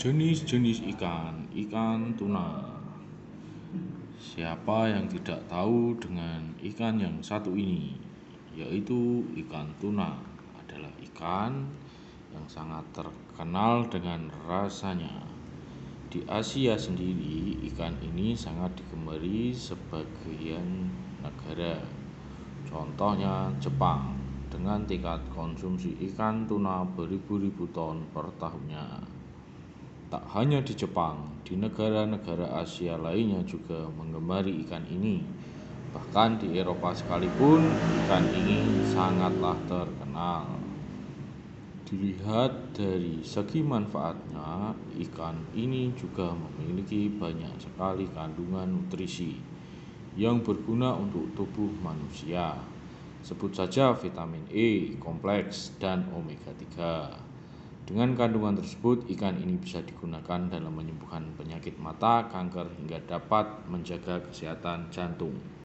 Jenis-jenis ikan: Ikan tuna. Siapa yang tidak tahu dengan ikan yang satu ini, yaitu ikan tuna adalah ikan yang sangat terkenal dengan rasanya. Di Asia sendiri, ikan ini sangat digemari sebagian negara. Contohnya Jepang, dengan tingkat konsumsi ikan tuna beribu-ribu ton per tahunnya. Tak hanya di Jepang, di negara-negara Asia lainnya juga menggemari ikan ini. Bahkan di Eropa sekalipun, ikan ini sangatlah terkenal. Dilihat dari segi manfaatnya, ikan ini juga memiliki banyak sekali kandungan nutrisi yang berguna untuk tubuh manusia. Sebut saja vitamin E, kompleks, dan omega 3. Dengan kandungan tersebut, ikan ini bisa digunakan dalam menyembuhkan penyakit mata, kanker, hingga dapat menjaga kesehatan jantung.